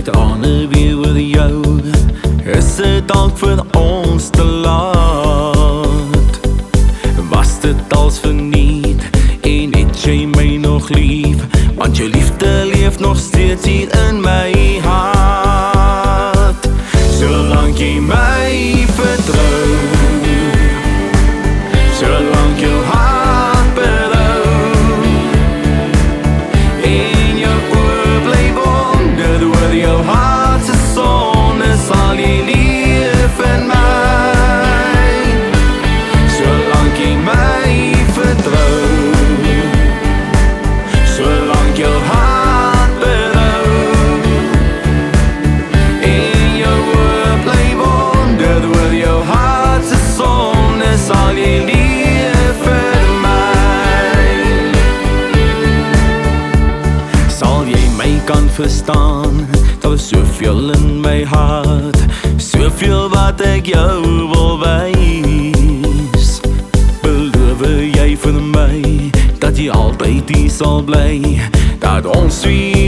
ooit aan weer oor jou. Is dit dalk vir ons te laat? Was dit als verniet En het jy my nog lief? Want jou liefde leef nog steeds hier in my verstaan. Daar is soveel in my hart Soveel wat ek jou wil wys. Beloof jy vir my Dat jy altyd hier sal bly Dat ons weer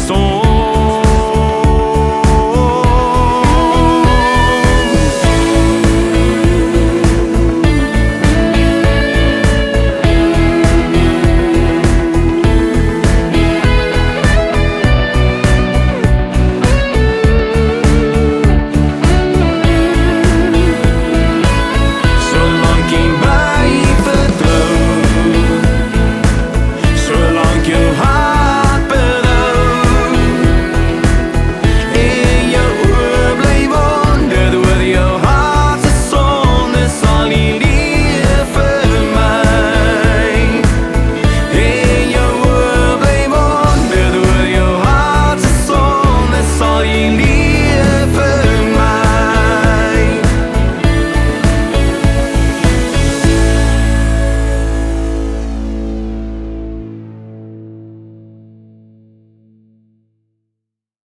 son.